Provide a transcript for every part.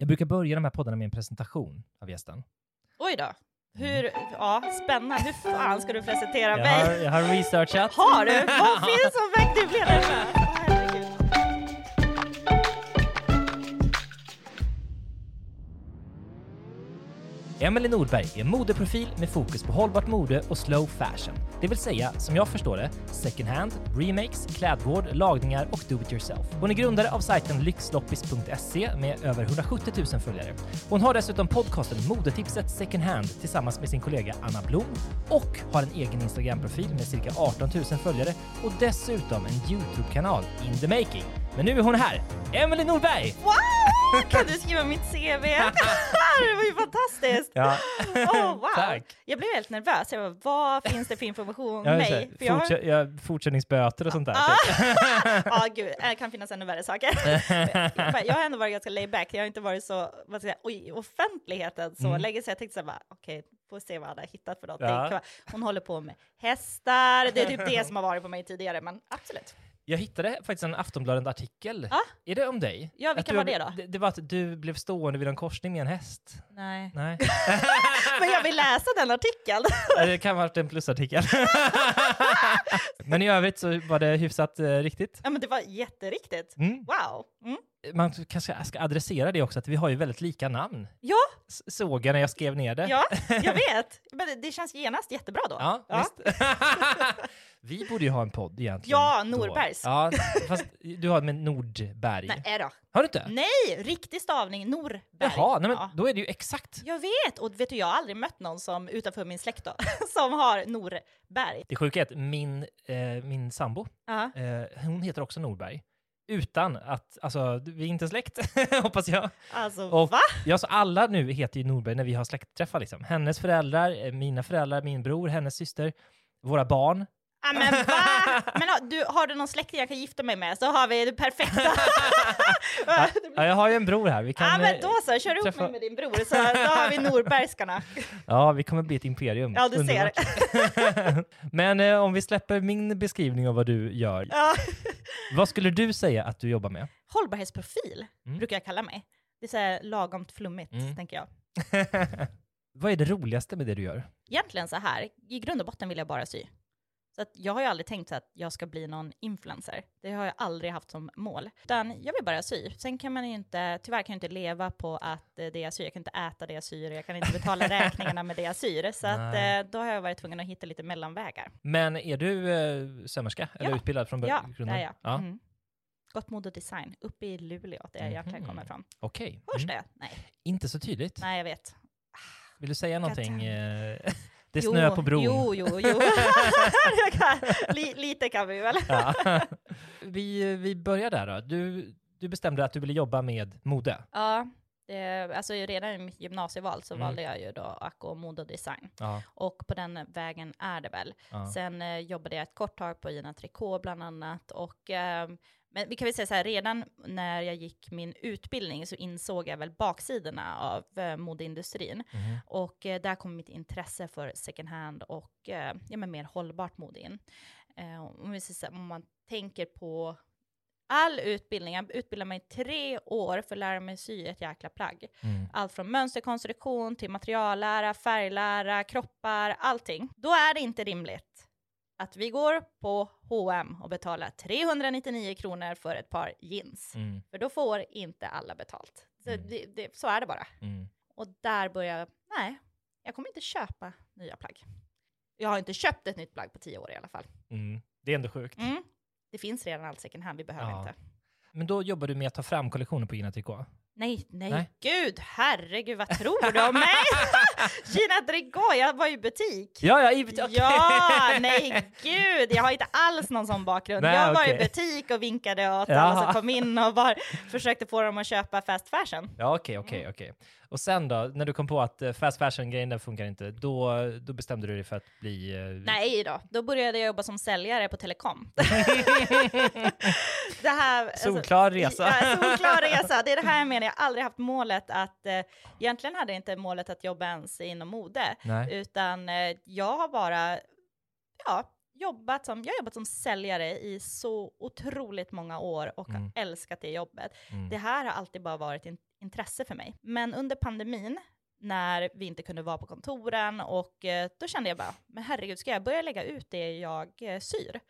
Jag brukar börja de här poddarna med en presentation av gästen. Oj då. Hur, ja, spännande. Hur fan ska du presentera Jag mig? har, jag har researchat. Har du? Vad finns som väg du blev Emelie Nordberg är en modeprofil med fokus på hållbart mode och slow fashion. Det vill säga, som jag förstår det, second hand, remakes, klädvård, lagningar och do it yourself. Hon är grundare av sajten lyxloppis.se med över 170 000 följare. Hon har dessutom podcasten Modetipset second hand tillsammans med sin kollega Anna Blom och har en egen Instagram-profil med cirka 18 000 följare och dessutom en YouTube-kanal in the making. Men nu är hon här, Emelie Nordberg! Wow! Kan du skriva mitt CV? det var ju fantastiskt! Ja. Oh, wow. Tack. Jag blev helt nervös. Jag bara, vad finns det för information om Jag mig? För jag har- här, fortkö- ja, fortkörningsböter och sånt där. Ah. typ. Ja, gud, det kan finnas ännu värre saker. jag har ändå varit ganska laid back. Jag har inte varit så, vad ska jag säga, i offentligheten så Mm. länge så jag tänkte så här, okej, får se vad han har hittat för någonting. Ja. Hon håller på med hästar, det är typ det som har varit på mig tidigare, men absolut. Jag hittade faktiskt en Aftonbladet-artikel. Ah. Är det om dig? Ja, vilken var det då? Det, det var att du blev stående vid en korsning med en häst. Nej. Nej. Men jag vill läsa den artikeln. Det kan ha varit en plusartikel. Men i övrigt så var det hyfsat eh, riktigt. Ja, men det var jätteriktigt. Mm. Wow. Mm. Man kanske ska adressera det också, att vi har ju väldigt lika namn. Ja, Såg jag när jag skrev ner det. ja, jag vet. Men det, känns genast jättebra då. Ja, visst. vi borde ju ha en podd egentligen. Ja, då. Norbergs. Ja, fast du har med Nordberg. Nej då. Har du inte? Nej, riktig stavning, Norberg. Jaha, nej, men Ja. då är det ju exakt. Jag vet, och vet du, jag har aldrig mött någon som utanför min släkt då, som har Norberg. Det sjuka är att min, eh, min sambo, Ja. eh, hon heter också Norberg. Utan att, alltså vi är inte släkt, hoppas jag. Alltså, Och va? ja, så alla nu heter ju Norberg när vi har släktträffar liksom. Hennes föräldrar, eh, mina föräldrar, min bror, hennes syster, våra barn. Ja, men va? Men du, har du någon släkting jag kan gifta mig med så har vi det perfekta. Ja, ja, jag har ju en bror här. Vi kan, Ja men eh, då så, kör ihop mig med din bror så då har vi Norbergskarna. Ja, vi kommer bli ett imperium. Ja, du ser. Underbart. Men eh, om vi släpper min beskrivning av vad du gör. Ja. Vad skulle du säga att du jobbar med? Hållbarhetsprofil Mm. brukar jag kalla mig. Det är så här lagomt flummigt, Mm. tänker jag. vad är det roligaste med det du gör? Egentligen så här, i grund och botten vill jag bara sy. Så att jag har ju aldrig tänkt så att jag ska bli någon influencer. Det har jag aldrig haft som mål. Utan jag vill bara sy. Sen kan man ju inte, tyvärr kan jag inte leva på att eh, det jag syr, jag kan inte äta det jag syr, jag kan inte betala räkningarna med det jag syr. Så att Nej. eh, då har jag varit tvungen att hitta lite mellanvägar. Men är du eh, sömmerska eller Ja. utbildad från Ja, grunden? det är jag. Ja. Mm. Gott mod och design, uppe i Luleå, där jag egentligen Mhm. kommer ifrån. Okej. Hörs Mm. det? Nej. Inte så tydligt. Nej, jag vet. Vill du säga någonting? Eh, det är snö på bron. Jo, jo, jo. Lite kan vi väl. Ja. vi, vi börjar där då. Du, du bestämde att du ville jobba med mode. Ja, det, alltså redan i mitt gymnasieval så Mm. valde jag ju då gå mode och design. Ja. Och på den vägen är det väl. Ja. Sen eh, jobbade jag ett kort tag på Gina Tricot bland annat. Och, eh, men vi kan väl säga så här, redan när jag gick min utbildning så insåg jag väl baksidorna av eh, modeindustrin. Mhm. Och eh, där kom mitt intresse för second hand och eh, ja, men mer hållbart mode in. Eh, om, vi säger här, om man tänker på all utbildning, jag utbildade mig i tre år för att lära mig sy ett jäkla plagg. Mm. Allt från mönsterkonstruktion till materiallära, färglära, kroppar, allting. Då är det inte rimligt att vi går på H&M och betalar 399 kronor för ett par jeans. Mm. För då får inte alla betalt. Så, Mm. det, det, så är det bara. Mm. Och där börjar jag, nej, jag kommer inte köpa nya plagg. Jag har inte köpt ett nytt plagg på tio år i alla fall. Mm. Det är ändå sjukt. Mm. Det finns redan allt second hand, vi behöver Ja. inte. Men då jobbar du med att ta fram kollektioner på Gina Tricot? Nej, nej, Nej. gud, herregud, vad tror du om mig? Jeanette Rigaud, jag var i butik. Ja, ja, i butik. okej. Ja, nej gud, jag har inte alls någon sån bakgrund. Nej, jag var i okej. butik och vinkade åt Ja. alla som kom in och bara försökte få dem att köpa fast fashion. Ja, okej, okej, okej. Och sen då, när du kom på att eh, fast fashion-grejen den funkar inte, då, då bestämde du dig för att bli... eh, Nej då, då började jag jobba som säljare på telekom. det här, alltså- Solklar resa. Ja, solklar resa. Det är det här jag menar, jag har aldrig haft målet att, eh, egentligen hade jag inte målet att jobba ens inom mode, Nej. utan eh, jag har bara, ja, jobbat som, jag har jobbat som säljare i så otroligt många år och Mm. har älskat det jobbet. Mm. Det här har alltid bara varit in, intresse för mig. Men under pandemin, när vi inte kunde vara på kontoren, och eh, då kände jag bara, men herregud, ska jag börja lägga ut det jag eh, syr?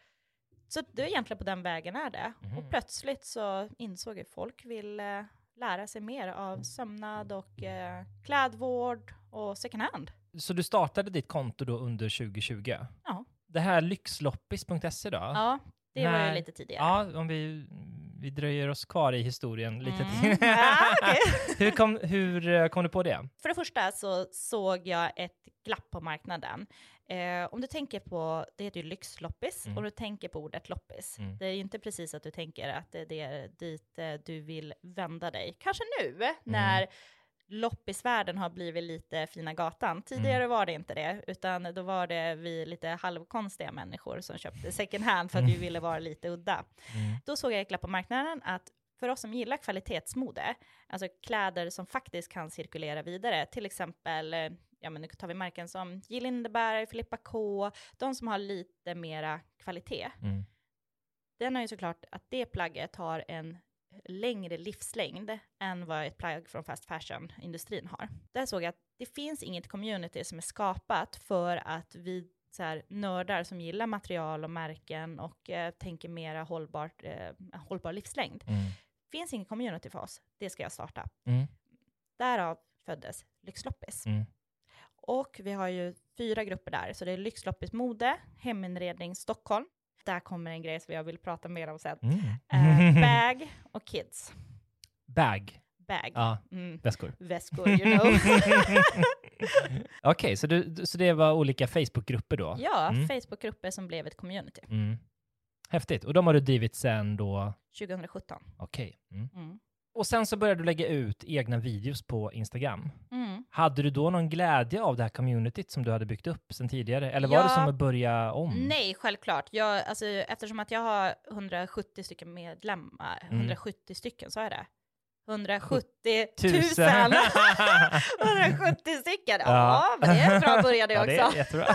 Så det är egentligen på den vägen är det. Mhm. Och plötsligt så insåg jag att folk vill eh, lära sig mer av sömnad och eh, klädvård och second hand. Så du startade ditt konto då under 2020? Ja. Det här lyxloppis.se då? Ja, det var ju lite tidigare. Ja, om vi, vi dröjer oss kvar i historien lite Mm. till. Ja, okej. hur, kom, hur eh, kom du på det? För det första så såg jag ett glapp på marknaden. Eh, om du tänker på, det heter ju lyxloppis, Mm. om du tänker på ordet loppis, Mm. det är ju inte precis att du tänker att det är dit eh, du vill vända dig. Kanske nu, Mm. när loppisvärlden har blivit lite fina gatan. Tidigare Mm. var det inte det, utan då var det vi lite halvkonstiga människor som köpte second hand för att vi Mm. ville vara lite udda. Mm. Då såg jag glapp på marknaden att för oss som gillar kvalitetsmode, alltså kläder som faktiskt kan cirkulera vidare, till exempel, eh, ja men nu tar vi märken som J. Lindeberg, Filippa K, de som har lite mera kvalitet. Mm. Den har ju såklart att det plagget har en längre livslängd än vad ett plagg från fast fashion-industrin har. Där såg jag att det finns inget community som är skapat för att vi så här, nördar som gillar material och märken och eh, tänker mera hållbart, eh, hållbar livslängd. Mm. finns ingen community för oss, det ska jag starta. Mm. Därav föddes Lyxloppis. Mm. Och vi har ju fyra grupper där, så det är Lyxloppis Mode, Heminredning Stockholm. Där kommer en grej som jag vill prata mer om sen. Mm. Eh, bag och kids. Bag. Bag. Ja, Mm. väskor. Väskor, you know. Okej, så, du, så det var olika Facebookgrupper då? ja, Mm. Facebookgrupper som blev ett community. Mm. Häftigt. Och de har du drivit sen då? 2017. Okej. Mm. Mm. Och sen så började du lägga ut egna videos på Instagram. Mm. Hade du då någon glädje av det här communityt som du hade byggt upp sen tidigare? Eller var det Ja. som att börja om? Nej, självklart. Jag, alltså, eftersom att jag har 170 stycken medlemmar, Mm. 170 stycken, sa jag det? 170 Tusen. 000! 170 stycken! Ja, Ja. men det är en bra början det Ja, också. det är jättebra.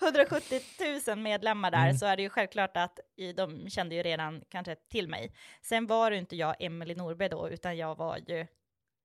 170 000 medlemmar där, Mm. så är det ju självklart att de kände ju redan kanske till mig. Sen var det ju inte jag Emelie Norberg då, utan jag var ju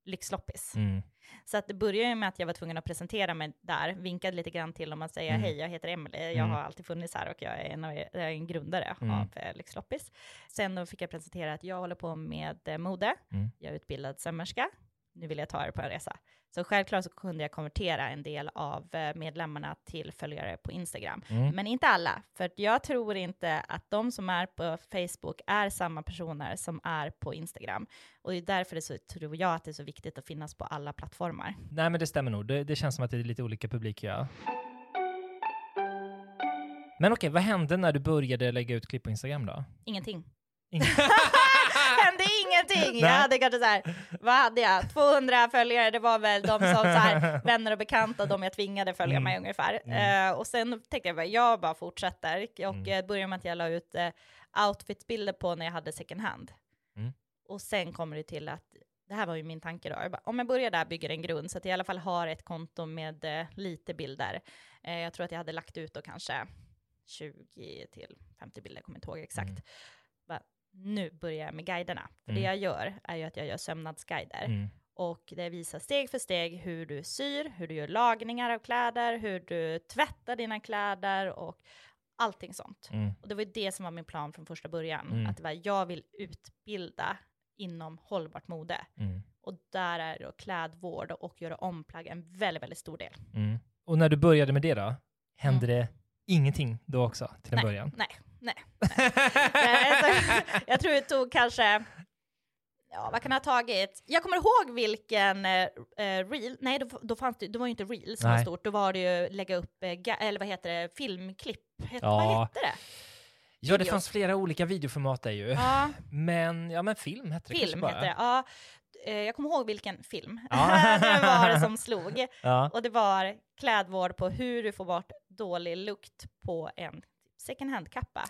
Lyxloppis. Mm. Så att det började med att jag var tvungen att presentera mig där, vinkade lite grann till dem och säga Mm. hej, jag heter Emelie, jag Mm. har alltid funnits här och jag är en, av, jag är en grundare Mm. av eh, Lyxloppis. Sen då fick jag presentera att jag håller på med eh, mode, Mm. jag är utbildad sömmerska, nu vill jag ta er på en resa. Så självklart så kunde jag konvertera en del av eh, medlemmarna till följare på Instagram. Mm. Men inte alla, för jag tror inte att de som är på Facebook är samma personer som är på Instagram. Och det är därför det så, tror jag att det är så viktigt att finnas på alla plattformar. Nej, men det stämmer nog. Det, det känns som att det är lite olika publiker. Ja. Men okej, vad hände när du började lägga ut klipp på Instagram då? Ingenting. Hände ingenting. Jag hade kanske så här, vad hade jag? 200 följare, det var väl de som så här, vänner och bekanta, de jag tvingade följa Mm. mig ungefär. Mm. Eh, och sen tänkte jag bara, jag bara fortsätter. Och Mm. mm. började med att jag la ut uh, outfitbilder på när jag hade second hand. Mm. Och sen kommer det till att, det här var ju min tanke då, jag bara, om jag börjar där bygger en grund så att jag i alla fall har ett konto med eh, lite bilder. Eh, jag tror att jag hade lagt ut då kanske 20 till 50 bilder, jag kommer inte ihåg exakt. Mm. Nu börjar jag med guiderna. För Mm. det jag gör är ju att jag gör sömnadsguider. Mm. Och det visar steg för steg hur du syr, hur du gör lagningar av kläder, hur du tvättar dina kläder och allting sånt. Mm. Och det var ju det som var min plan från första början. Mm. Att det var, jag vill utbilda inom hållbart mode. Mm. Och där är då klädvård och göra omplagg en väldigt, väldigt stor del. Mm. Och när du började med det då, hände det ingenting då också till en. Nej, början? nej, nej. nej. jag tror det tog kanske, Ja, vad kan det ha tagit? Jag kommer ihåg vilken eh, eh, reel, nej då, då fanns det, det var ju inte reel som var stort, då var det ju lägga upp, eh, ga, eller vad heter det, filmklipp, Het, Ja. vad hette det? Ja, det fanns flera olika videoformat där ju. Ja, Men, ja men film hette det kanske film bara. hette det. Ja, eh, jag kommer ihåg vilken film Ja. det var det som slog. Ja. Och det var klädvård på hur du får bort dålig lukt på en second hand-kappa.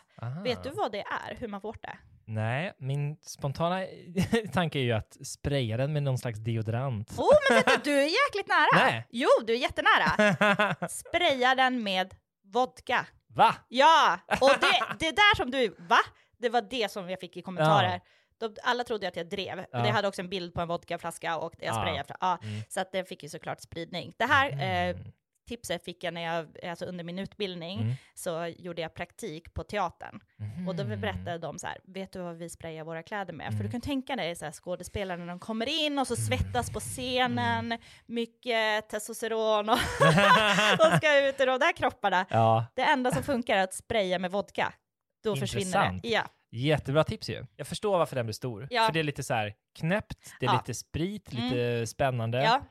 Vet du vad det är, hur man får det? Nej, min spontana tanke är ju att spraya den med någon slags deodorant. Oh, men vänta, du är jäkligt nära! Nej. Jo, du är jättenära! Spraya den med vodka. Va? Ja! Och det, det där som du, va? Det var det som jag fick i kommentarer. De, alla trodde att jag drev. Ja. Det hade också en bild på en vodkaflaska och jag Ja. sprayade. fra- Ja, Mm. Så att det fick ju såklart spridning. Det här eh, Mm. Tipset fick jag när jag, alltså under min utbildning, Mm. så gjorde jag praktik på teatern. Och då Mhm. berättade de så här, vet du vad vi sprayar våra kläder med? För Mm. du kan tänka dig så här, skådespelare när de kommer in och så svettas på scenen, mycket testosteron och de ska ut i de där kropparna. Ja, Det enda som funkar är att spraya med vodka. Då försvinner Intressant. det. Ja. jättebra tips ju. Jag förstår varför den blir stor. Ja. För det är lite så här knäppt, det är Ja. lite sprit, lite spännande.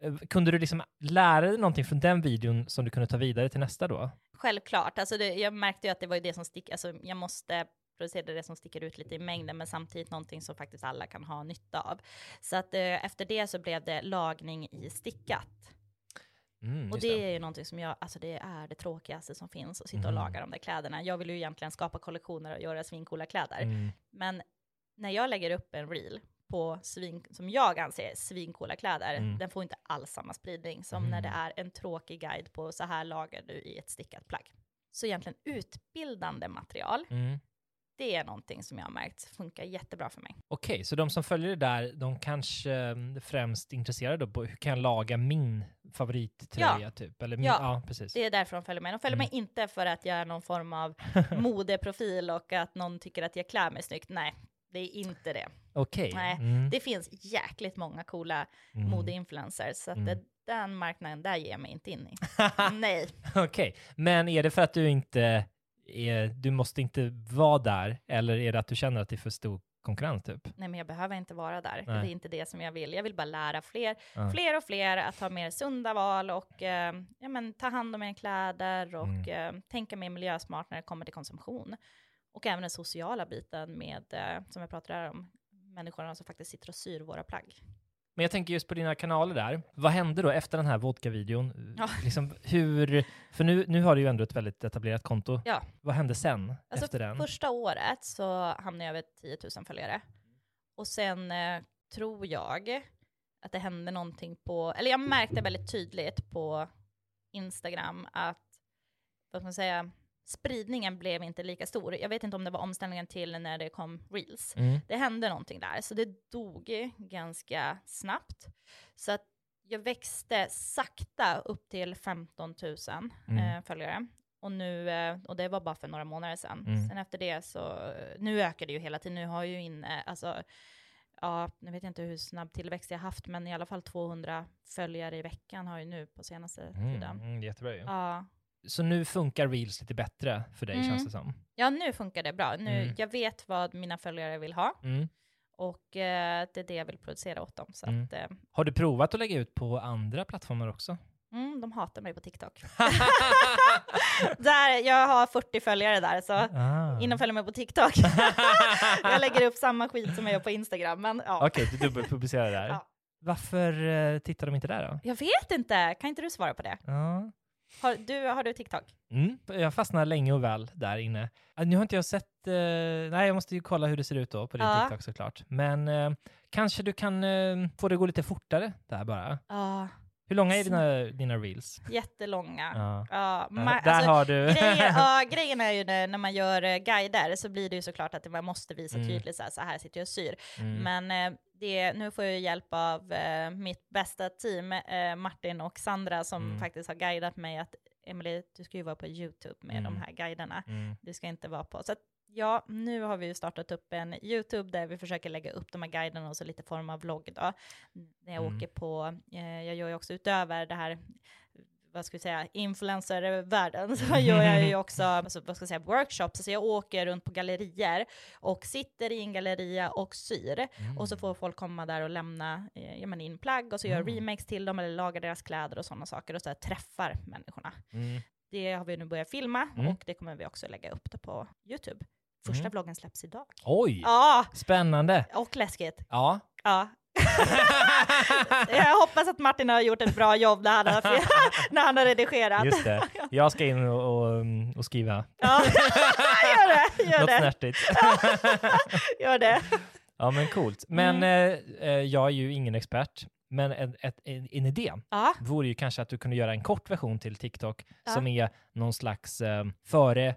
Eh, Kunde du liksom lära dig någonting från den videon som du kunde ta vidare till nästa då? självklart. Alltså det, jag märkte ju att det var ju det som sticker, alltså jag måste producera det som sticker ut lite i mängden, men samtidigt någonting som faktiskt alla kan ha nytta av. Så att eh, efter det så blev det lagning i stickat. Mm, Och just det är ju någonting som jag, alltså det är det tråkigaste som finns, att sitta och Mhm. laga de där kläderna. Jag vill ju egentligen skapa kollektioner och göra svincoola kläder. Mm. Men när jag lägger upp en reel på svin, som jag anser är svincoola kläder, Mm. den får inte alls samma spridning som när det är en tråkig guide på så här lagar du i ett stickat plagg. Så egentligen utbildande material, Mm. det är någonting som jag har märkt funkar jättebra för mig. Okej, så de som följer det där, de kanske eh, främst intresserade på hur kan jag laga min favorittröja typ? Eller min, ja. Ja. precis. Det är därför de följer mig. De följer Mm. mig inte för att jag är någon form av modeprofil och att någon tycker att jag klär mig snyggt. Nej, det är inte det. Okej. Nej, Mm. Det finns jäkligt många coola Mm. modeinfluencers, så att Mm. den marknaden där ger jag mig inte in i. Nej. Okej, men är det för att du inte är, du måste inte vara där, eller är det att du känner att det är för stor konkurrens typ? Nej, men jag behöver inte vara där. Nej. Det är inte det som jag vill. Jag vill bara lära fler, Ja. fler och fler att ha mer sunda val och eh, ja, men, ta hand om era kläder och Mm. eh, tänka mer miljösmart när det kommer till konsumtion. Och även den sociala biten med, eh, som jag pratade om, människorna som faktiskt sitter och syr våra plagg. Men jag tänker just på dina kanaler där. Vad hände då efter den här vodka-videon? Ja. Liksom hur, för nu, nu har du ju ändå ett väldigt etablerat konto. Ja. Vad hände sen Alltså efter den? första året så hamnade jag över 10 000 följare. Och sen eh, tror jag att det hände någonting på, eller jag märkte väldigt tydligt på Instagram att, vad ska man säga, spridningen blev inte lika stor. Jag vet inte om det var omställningen till när det kom reels. Mm. Det hände någonting där, så det dog ganska snabbt. Så att jag växte sakta upp till 15 000 Mm. eh, följare. Och, nu, eh, och det var bara för några månader sedan. Mm. Sen efter det så, nu ökar det ju hela tiden. Nu har jag ju in, eh, alltså, ja, nu vet jag inte hur snabb tillväxt jag haft, men i alla fall 200 följare i veckan har jag nu på senaste Mm. tiden. Mm, jättebra ju. Ja. Så nu funkar reels lite bättre för dig Mm. känns det som. ja, nu funkar det bra. Nu, Mm. Jag vet vad mina följare vill ha Mm. och eh, det är det jag vill producera åt dem. Så Mm. att, eh, Har du provat att lägga ut på andra plattformar också? Mm, de hatar mig på TikTok. där, jag har 40 följare där, så ah. in och följ mig på TikTok. jag lägger upp samma skit som jag gör på Instagram, men ja. Okej, du dubbelpublicerar där. Ja. Varför eh, tittar de inte där då? Jag vet inte, kan inte du svara på det? Ja. Har du, har du TikTok? Mm, jag fastnar länge och väl där inne. Nu har inte jag sett, eh, nej jag måste ju kolla hur det ser ut då på din Ja. TikTok såklart. Men eh, kanske du kan eh, få det att gå lite fortare där bara. Ja, Hur långa är dina, dina reels? jättelånga. Ja. Ja, Ja, ma- där alltså, har du. grejen, ja, grejen är ju när, när man gör eh, guider så blir det ju såklart att man måste visa Mm. tydligt så här, så här sitter jag och syr. Mm. Men eh, det, nu får jag hjälp av eh, mitt bästa team, eh, Martin och Sandra, som Mm. faktiskt har guidat mig att Emily, du ska ju vara på YouTube med Mm. de här guiderna. Mm. Du ska inte vara på. Så ja, nu har vi ju startat upp en YouTube där vi försöker lägga upp de här guiderna och så lite form av vlogg då. När jag Mm. åker på, eh, jag gör ju också utöver det här vad ska vi säga, influencervärlden så gör jag ju också alltså, vad ska jag säga, workshops. Så jag åker runt på gallerier och sitter i en galleria och syr. Mm. Och så får folk komma där och lämna eh, ja, in plagg och så gör Mm. remakes till dem eller lagar deras kläder och sådana saker och så här, träffar människorna. Mm. Det har vi nu börjat filma Mm. och det kommer vi också lägga upp det på YouTube. Första Mm. vloggen släpps idag. Oj, Ja, spännande. och läskigt. Ja. Ja. jag hoppas att Martin har gjort ett bra jobb när han har, när han har redigerat. Just det. Jag ska in och, och, och skriva Ja. gör det, gör något det. snärtigt. Gör det. Ja men coolt. Men Mm. eh, eh, jag är ju ingen expert. Men en, en, en idé Ja, vore ju kanske att du kunde göra en kort version till TikTok Ja. som är någon slags eh, före,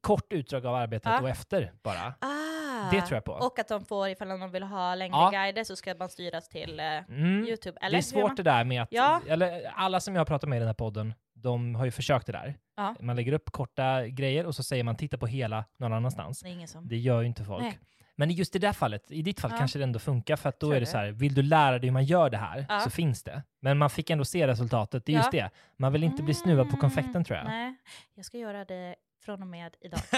kort utdrag av arbetet Ja. och efter bara. ah. Det tror jag på. Och att de får, ifall de vill ha längre Ja. guider så ska man styras till eh, Mm. YouTube. Eller Det är svårt man? det där med att, Ja. eller alla som jag har pratat med i den här podden, de har ju försökt det där. Man lägger upp korta grejer och så säger man titta på hela någon annanstans. Det som... Det gör ju inte folk. Nej. Men just i det fallet, i ditt fall Ja. kanske det ändå funkar för att då är det så här, vill du lära dig hur man gör det här Ja. så finns det. Men man fick ändå se resultatet, det är just Ja. det. Man vill inte bli snuvad på konfekten tror jag. Mm, Nej, jag ska göra det från och med idag.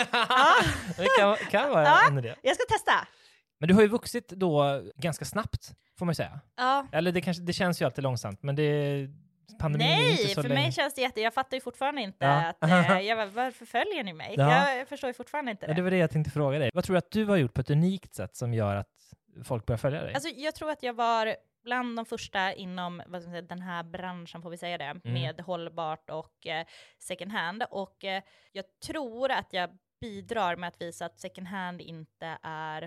det kan, kan vara Ja. en idé. Jag ska testa! Men du har ju vuxit då ganska snabbt, får man ju säga. Ja. Eller det, kanske, det känns ju alltid långsamt, men det, pandemin är ju inte Nej, så för länge. mig känns det jätte... Jag fattar ju fortfarande inte Ja. att... Eh, jag bara, varför följer ni mig? Ja. Jag förstår ju fortfarande inte Ja, det. det var det jag tänkte fråga dig. Vad tror du att du har gjort på ett unikt sätt som gör att folk börjar följa dig? Alltså, jag tror att jag var bland de första inom vad ska man säga, den här branschen, får vi säga det, Mm. med hållbart och eh, second hand. Och eh, jag tror att jag bidrar med att visa att second hand inte är,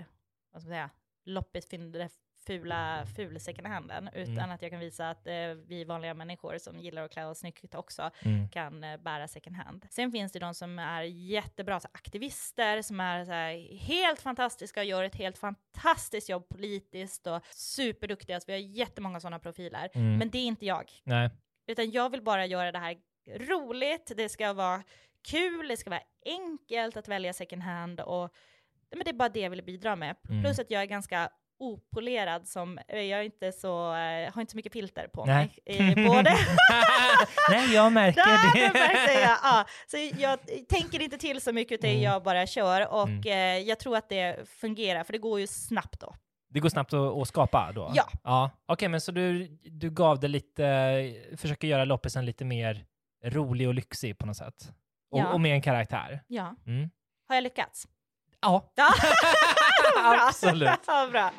vad ska man säga, loppis fynd- fula, ful second handen, utan Mm. att jag kan visa att eh, vi vanliga människor som gillar att klä oss snyggt också Mm. kan eh, bära second hand. Sen finns det de som är jättebra så aktivister, som är så här, helt fantastiska och gör ett helt fantastiskt jobb politiskt och superduktiga. Så vi har jättemånga sådana profiler. Mm. Men det är inte jag. Nej. Utan jag vill bara göra det här roligt, det ska vara kul, det ska vara enkelt att välja second hand och men det är bara det jag vill bidra med. Mm. Plus att jag är ganska opolerad som, jag är inte så, eh, har inte så mycket filter på Nej. mig. Både Nej, jag märker det. det märkte jag. Ja, så jag tänker inte till så mycket utan Mm. jag bara kör och Mm. eh, jag tror att det fungerar för det går ju snabbt då. Det går snabbt att, att skapa då? Ja. ja. Okej, men så du, du gav det lite, försöker göra loppisen lite mer rolig och lyxig på något sätt? Och, Ja. och med en karaktär? Ja. Mm. Har jag lyckats? Ja, Ja. Absolut. Ja, bra.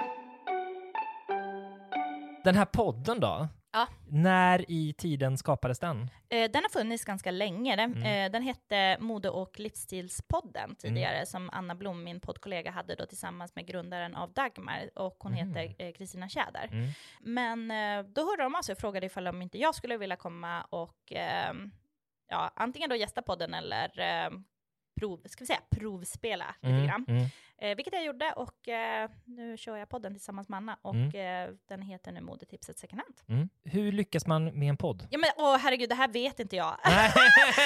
Den här podden då? Ja. När i tiden skapades den? Eh, den har funnits ganska länge. Den, Mm. eh, den hette Mode och livsstilspodden tidigare, som Anna Blom, min poddkollega, hade då tillsammans med grundaren av Dagmar, och hon Mm. heter eh, Kristina Tjäder. Mm. Men eh, då hörde de av sig och frågade ifall om inte jag skulle vilja komma och ehm, ja, antingen då gästa podden eller prov, ska vi säga, provspela lite Mm. grann. Mm. Eh, vilket jag gjorde och eh, nu kör jag podden tillsammans med Anna och Mm. eh, den heter nu Modetipset second hand. Mm. Hur lyckas man med en podd? Ja men åh herregud, det här vet inte jag.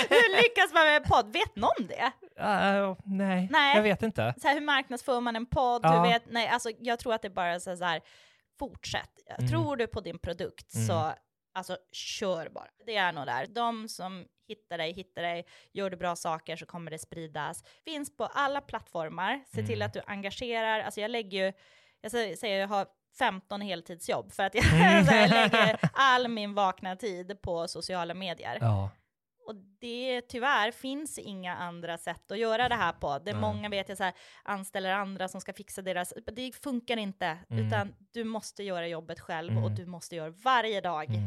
Hur lyckas man med en podd? Vet någon det? Ah, nej. Nej. jag vet inte. Så här, hur marknadsför man en podd? Ja. Hur vet, nej, alltså, jag tror att det är bara så så här, fortsätt. Mm. Tror du på din produkt så alltså, kör bara. Det är nog där. De som hittar dig, hittar dig, gör du bra saker så kommer det spridas. Finns på alla plattformar. Se till Mm. att du engagerar. Alltså jag lägger ju, jag sä- säger jag har 15 heltidsjobb för att jag, Mm. här, lägger all min vakna tid på sociala medier. Ja. Och det tyvärr finns inga andra sätt att göra det här på. Det är Nej. många vet jag så här, anställer andra som ska fixa deras, det funkar inte. Mm. Utan du måste göra jobbet själv och Mm. du måste göra varje dag, Mm.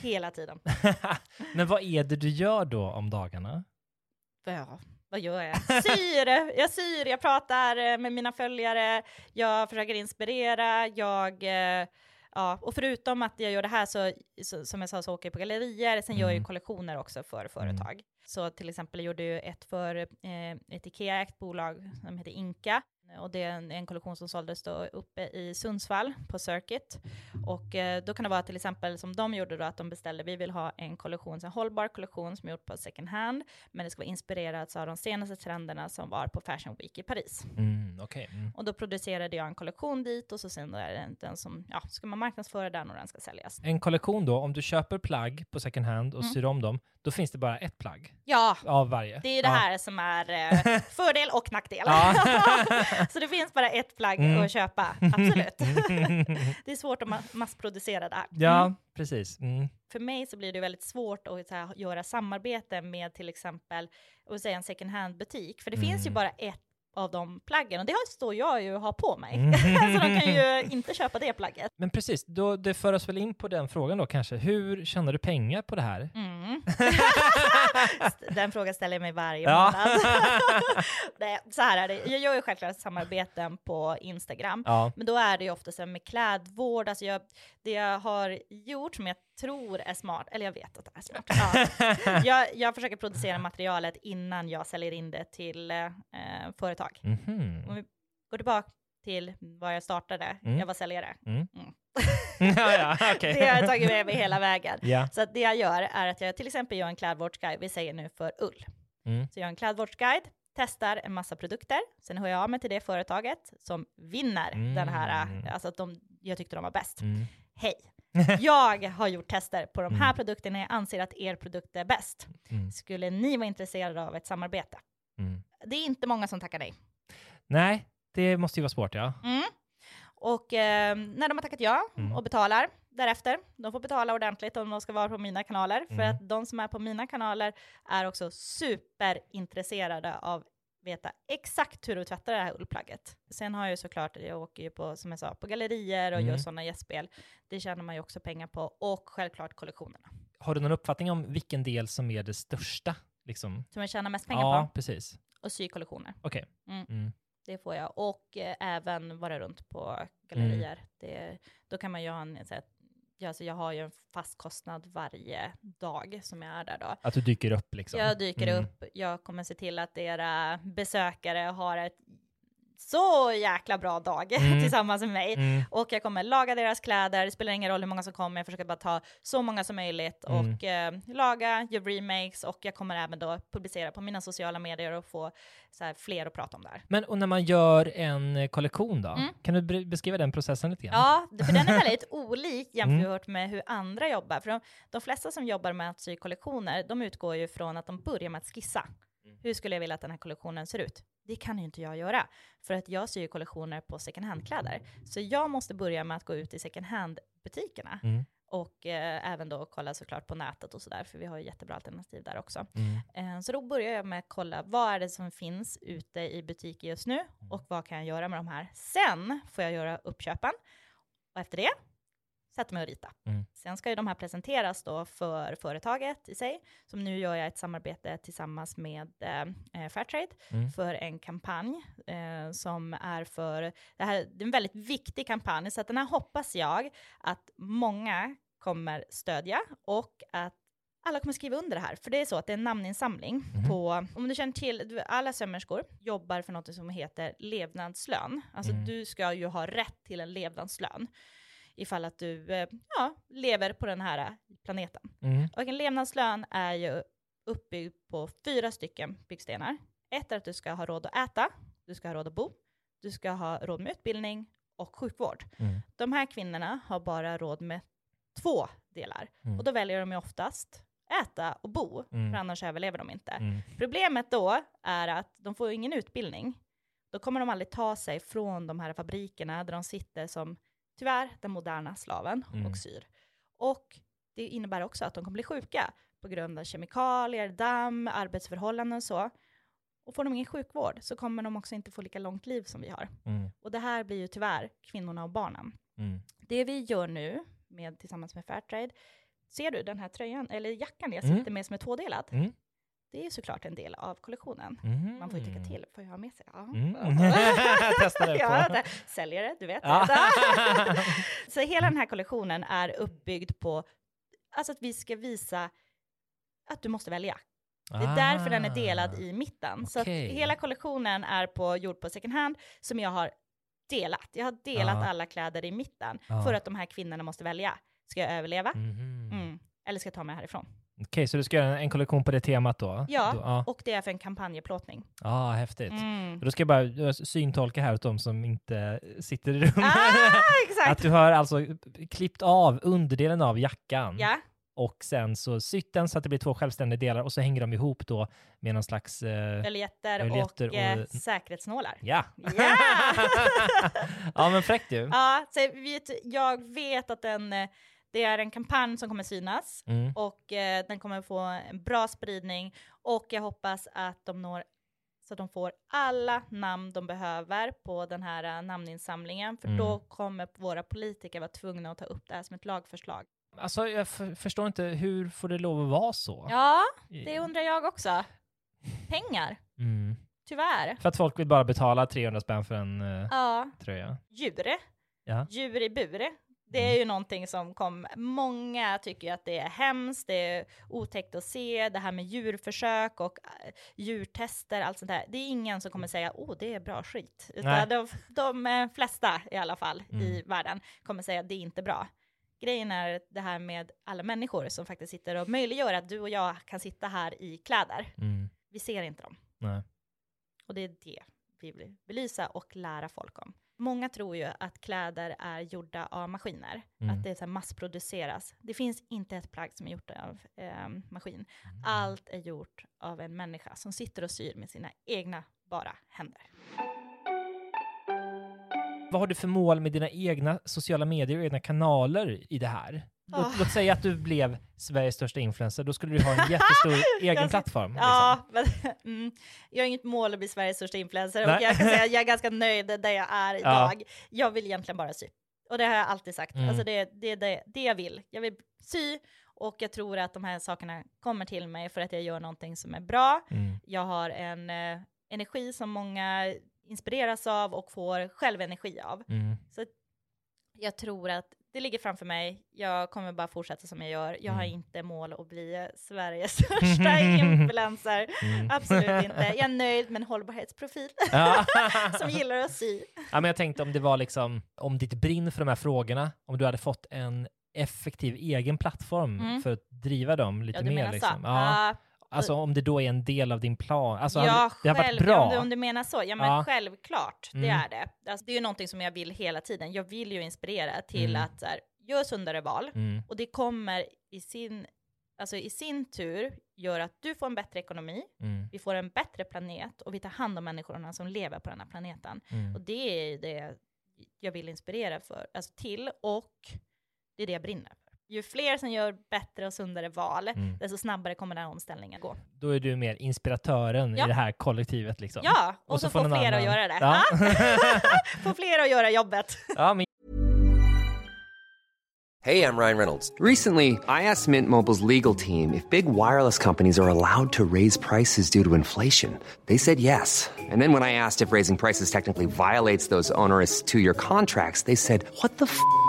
hela tiden. Men vad är det du gör då om dagarna? Ja, vad gör jag? Syr! Jag syr, jag pratar med mina följare, jag försöker inspirera, jag... eh, Ja, och förutom att jag gör det här så, så som jag sa, så åker jag på gallerier, sen gör jag ju Mm. kollektioner också för företag. Så till exempel jag gjorde ju ett för eh, ett Ikea-ägt bolag som heter Inka. Och det är en, en kollektion som såldes då uppe i Sundsvall på Circuit. Och eh, då kan det vara till exempel som de gjorde då, att de beställde, vi vill ha en kollektion, en hållbar kollektion som är gjord på second hand, men det ska vara inspirerat av de senaste trenderna som var på Fashion Week i Paris. Mm, okej. Mm. Och då producerade jag en kollektion dit och så sen är det den, den som, ja, ska man marknadsföra den och den ska säljas. En kollektion då, om du köper plagg på second hand och Mm. syr om dem, då finns det bara ett plagg Ja, av varje. det är det Ja. här som är eh, fördel och nackdel. Ja. så det finns bara ett plagg Mm. att köpa, absolut. det är svårt att ma- massproducera det här. Ja, Mm. precis. Mm. För mig så blir det väldigt svårt att här, göra samarbete med till exempel och säga en second hand-butik, för det finns ju Mm. bara ett av de plaggen och det står jag ju och har på mig. Mm. så de kan ju inte köpa det plagget. Men precis, då, det för oss väl in på den frågan då kanske. Hur tjänar du pengar på det här? Mm. Den frågan ställer jag mig varje Ja. månad. Nej, så här är det, jag gör ju självklart samarbeten på Instagram, Ja. men då är det ju ofta så här med klädvård, alltså jag, det jag har gjort som jag tror är smart, eller jag vet att det är smart. Ja. Jag, jag försöker producera materialet innan jag säljer in det till eh, företag. Mhm. Om vi går tillbaka till var jag startade, Mm. jag var säljare. Mm. Mm. ja, ja, okej. Det har jag tagit med mig hela vägen. Ja. Så det jag gör är att jag till exempel gör en klädvårdsguide, vi säger nu för ull. Mm. Så jag gör en klädvårdsguide, testar en massa produkter, sen hör jag av mig till det företaget som vinner Mm. den här, alltså att de, jag tyckte de var bäst. Mm. Hej! Jag har gjort tester på de här Mm. produkterna, jag anser att er produkt är bäst. Mm. Skulle ni vara intresserade av ett samarbete? Mm. Det är inte många som tackar nej. Nej, det måste ju vara svårt ja. Mm. Och eh, när de har tackat ja Mm. och betalar därefter, de får betala ordentligt om de ska vara på mina kanaler, för Mm. att de som är på mina kanaler är också superintresserade av veta exakt hur du tvättar det här ullplagget. Sen har jag ju såklart, jag åker ju på, som jag sa, på gallerier och Mm. gör sådana gästspel. Det tjänar man ju också pengar på. Och självklart kollektionerna, Har du någon uppfattning om vilken del som är det största? Liksom? som jag tjänar mest pengar Ja, på. precis. Och sykollektioner. Okej. Mm. Mm. Det får jag. Och eh, även vara runt på gallerier. Det, då kan man ju ha en, så här, ja, alltså jag har ju en fast kostnad varje dag som jag är där då. Att du dyker upp liksom? Jag dyker Mm. upp, jag kommer se till att era besökare har ett så jäkla bra dag Mm. tillsammans med mig. Mm. Och jag kommer laga deras kläder, det spelar ingen roll hur många som kommer, jag försöker bara ta så många som möjligt Mm. och eh, laga, göra remakes och jag kommer även då publicera på mina sociala medier och få så här, fler att prata om det här. Men och när man gör en eh, kollektion då? Mm. Kan du beskriva den processen lite grann? Ja, för den är väldigt olik Mm. jämfört med hur andra jobbar. För de, de flesta som jobbar med att sy kollektioner, de utgår ju från att de börjar med att skissa. Hur skulle jag vilja att den här kollektionen ser ut? Det kan ju inte jag göra, för att jag syr kollektioner på second hand-kläder. Så jag måste börja med att gå ut i second hand-butikerna. Mm. Och eh, även då kolla såklart på nätet och sådär, för vi har ju jättebra alternativ där också. Mm. Eh, så då börjar jag med att kolla vad är det som finns ute i butiker just nu och vad kan jag göra med de här. Sen får jag göra uppköpen och efter det sätter mig och rita. Mm. Sen ska ju de här presenteras då för företaget i sig. Som nu gör jag ett samarbete tillsammans med eh, Fairtrade Mm. för en kampanj eh, som är för, det här det är en väldigt viktig kampanj, så att den här hoppas jag att många kommer stödja och att alla kommer skriva under det här, för det är så att det är en namninsamling Mhm. på, om du känner till, alla sömmerskor jobbar för något som heter levnadslön. Alltså Mm. du ska ju ha rätt till en levnadslön ifall att du eh, ja, lever på den här planeten. Mm. Och en levnadslön är ju uppbyggd på fyra stycken byggstenar. Ett är att du ska ha råd att äta, du ska ha råd att bo, du ska ha råd med utbildning och sjukvård. Mm. De här kvinnorna har bara råd med två delar. Mm. Och då väljer de ju oftast äta och bo, Mm. för annars överlever de inte. Mm. Problemet då är att de får ingen utbildning. Då kommer de aldrig ta sig från de här fabrikerna där de sitter som, tyvärr, den moderna slaven Mm. och syr. Och det innebär också att de kommer bli sjuka på grund av kemikalier, damm, arbetsförhållanden och så. Och får de ingen sjukvård så kommer de också inte få lika långt liv som vi har. Mm. Och det här blir ju tyvärr kvinnorna och barnen. Mm. Det vi gör nu, med, tillsammans med Fairtrade, ser du den här tröjan, eller jackan jag Mm. sitter med som är tvådelad? Mm. Det är såklart en del av kollektionen. Mm. Man får ju tycka till, får jag ha med sig? Ja. Mm. Testa det ja, säljare, du vet. Så hela den här kollektionen är uppbyggd på alltså att vi ska visa att du måste välja. Det är därför den är Ah. delad i mitten. Så att hela kollektionen är på, gjord på second hand som jag har delat. Jag har delat Ja. alla kläder i mitten Ja. för att de här kvinnorna måste välja. Ska jag överleva? Mhm. Mm. Eller ska jag ta mig härifrån? Okej, så du ska göra en, kollektion på det temat då? Ja, Då, ja. och det är för en kampanjeplåtning. Ah, häftigt. Mm. Då ska jag bara syntolka här åt de som inte sitter i rummet. Ah, Att du har alltså klippt av underdelen av jackan Ja, och sen så sytt den så att det blir två självständiga delar och så hänger de ihop då med någon slags... Eh, öljetter Öljetter och, eh, och- säkerhetsnålar. ja! Ja! ja men fräckt ju. Ja, så jag vet att den, eh, det är en kampanj som kommer synas Mm. och eh, den kommer få en bra spridning och jag hoppas att de når så att de får alla namn de behöver på den här eh, namninsamlingen, för Mm. då kommer våra politiker vara tvungna att ta upp det här som ett lagförslag. Alltså jag förstår inte, hur får det lov att vara så? Ja, det undrar jag också. Pengar, Mm. tyvärr. För att folk vill bara betala 300 spänn för en eh, Ja, tröja. djur. Ja. Djur i bur. Det är Mm. ju någonting som kom, många tycker att det är hemskt, det är otäckt att se, det här med djurförsök och äh, djurtester, allt sånt där. Det är ingen som kommer säga, åh, det är bra skit. Utan de, de eh, flesta i alla fall i Mm. världen kommer säga, det är inte bra. Grejen är det här med alla människor som faktiskt sitter och möjliggör att du och jag kan sitta här i kläder. Mm. Vi ser inte dem. Nej. Och det är det vi vill belysa och lära folk om. Många tror ju att kläder är gjorda av maskiner, Mm. att det är så massproduceras. Det finns inte ett plagg som är gjort av eh, maskin. Allt är gjort av en människa som sitter och syr med sina egna bara händer. Vad har du för mål med dina egna sociala medier och egna kanaler i det här? Låt, Ah. låt säga att du blev Sveriges största influencer, då skulle du ha en jättestor egen plattform. Liksom. Ja, men, mm, jag har inget mål att bli Sveriges största influencer Nej. och jag kan säga jag är ganska nöjd där jag är Ja. idag. Jag vill egentligen bara sy. Och det har jag alltid sagt. Mm. Alltså det, det är det, det jag vill. Jag vill sy och jag tror att de här sakerna kommer till mig för att jag gör någonting som är bra. Mm. Jag har en eh, energi som många inspireras av och får själv energi av. Mm. Så jag tror att det ligger framför mig. Jag kommer bara fortsätta som jag gör. Jag har Mm. inte mål att bli Sveriges största influencer. Mm. Absolut inte. Jag är nöjd med en hållbarhetsprofil Ja. som gillar att sy. ja, men jag tänkte om det var liksom, om ditt brinn för de här frågorna, om du hade fått en effektiv egen plattform Mm. för att driva dem lite Ja, mer. liksom. Ja. Ah, Alltså om det då är en del av din plan. Alltså, ja, det har varit själv, bra. Om, du, om du menar så. Ja, men Ja. självklart. Det Mm. är det. Alltså, det är ju någonting som jag vill hela tiden. Jag vill ju inspirera till Mm. att så här, gör sundare val. Mm. Och det kommer i sin, alltså i sin tur göra att du får en bättre ekonomi, Mm. vi får en bättre planet och vi tar hand om människorna som lever på den här planeten. Mm. Och det är det jag vill inspirera för, alltså till och det är det jag brinner. Ju fler som gör bättre och sundare val, Mm. desto snabbare kommer den här omställningen gå. Då är du mer inspiratören Ja. i det här kollektivet. Liksom. Ja, och, Och så, så får får fler att annan- göra det. Ja. få fler att göra jobbet. ja, men Hey, I'm Ryan Reynolds. Recently, I asked Mint Mobile's legal team if big wireless companies are allowed to raise prices due to inflation. They said yes. And then when I asked if raising prices technically violates those onerous two year contracts, they said, What the f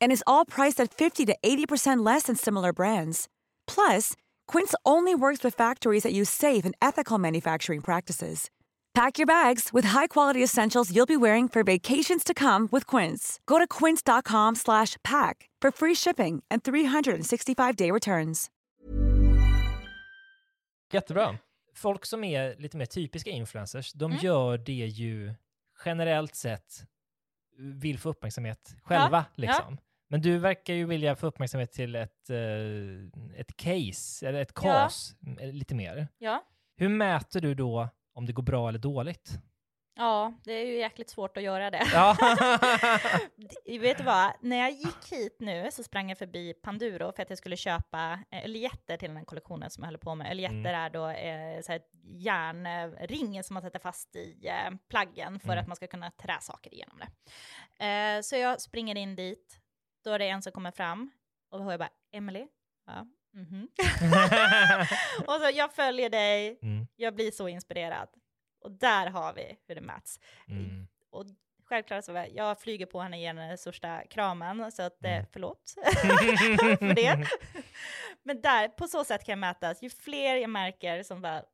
And is all priced at 50 to 80% less than similar brands. Plus, Quince only works with factories that use safe and ethical manufacturing practices. Pack your bags with high-quality essentials you'll be wearing for vacations to come with Quince. Go to quince.com slash pack for free shipping and 365-day returns. jättebra. Folk som är lite mer typiska influencers, de Mm. gör det ju generellt sett vill få uppmärksamhet själva. Ja, liksom. Men du verkar ju vilja få uppmärksamhet till ett, eh, ett case, eller ett Ja. kas, m- lite mer. Ja. Hur mäter du då om det går bra eller dåligt? Ja, det är ju jäkligt svårt att göra det. Ja. Vet du vad? När jag gick hit nu så sprang jag förbi Panduro för att jag skulle köpa eh, öljetter till den här kollektionen som jag håller på med. Öljetter Mm. är då eh, så här järnring som man sätter fast i eh, plaggen för Mm. att man ska kunna trä saker igenom det. Eh, så jag springer in dit, då är det en som kommer fram och jag bara Emily. Ja. mhm. och så jag följer dig, Mm, jag blir så inspirerad. Och där har vi hur det mäts mm. och självklart så jag flyger på henne och ger henne den största kramen, så att eh, Mm. förlåt för det. Men där, på så sätt kan jag mätas. Ju fler jag märker som väl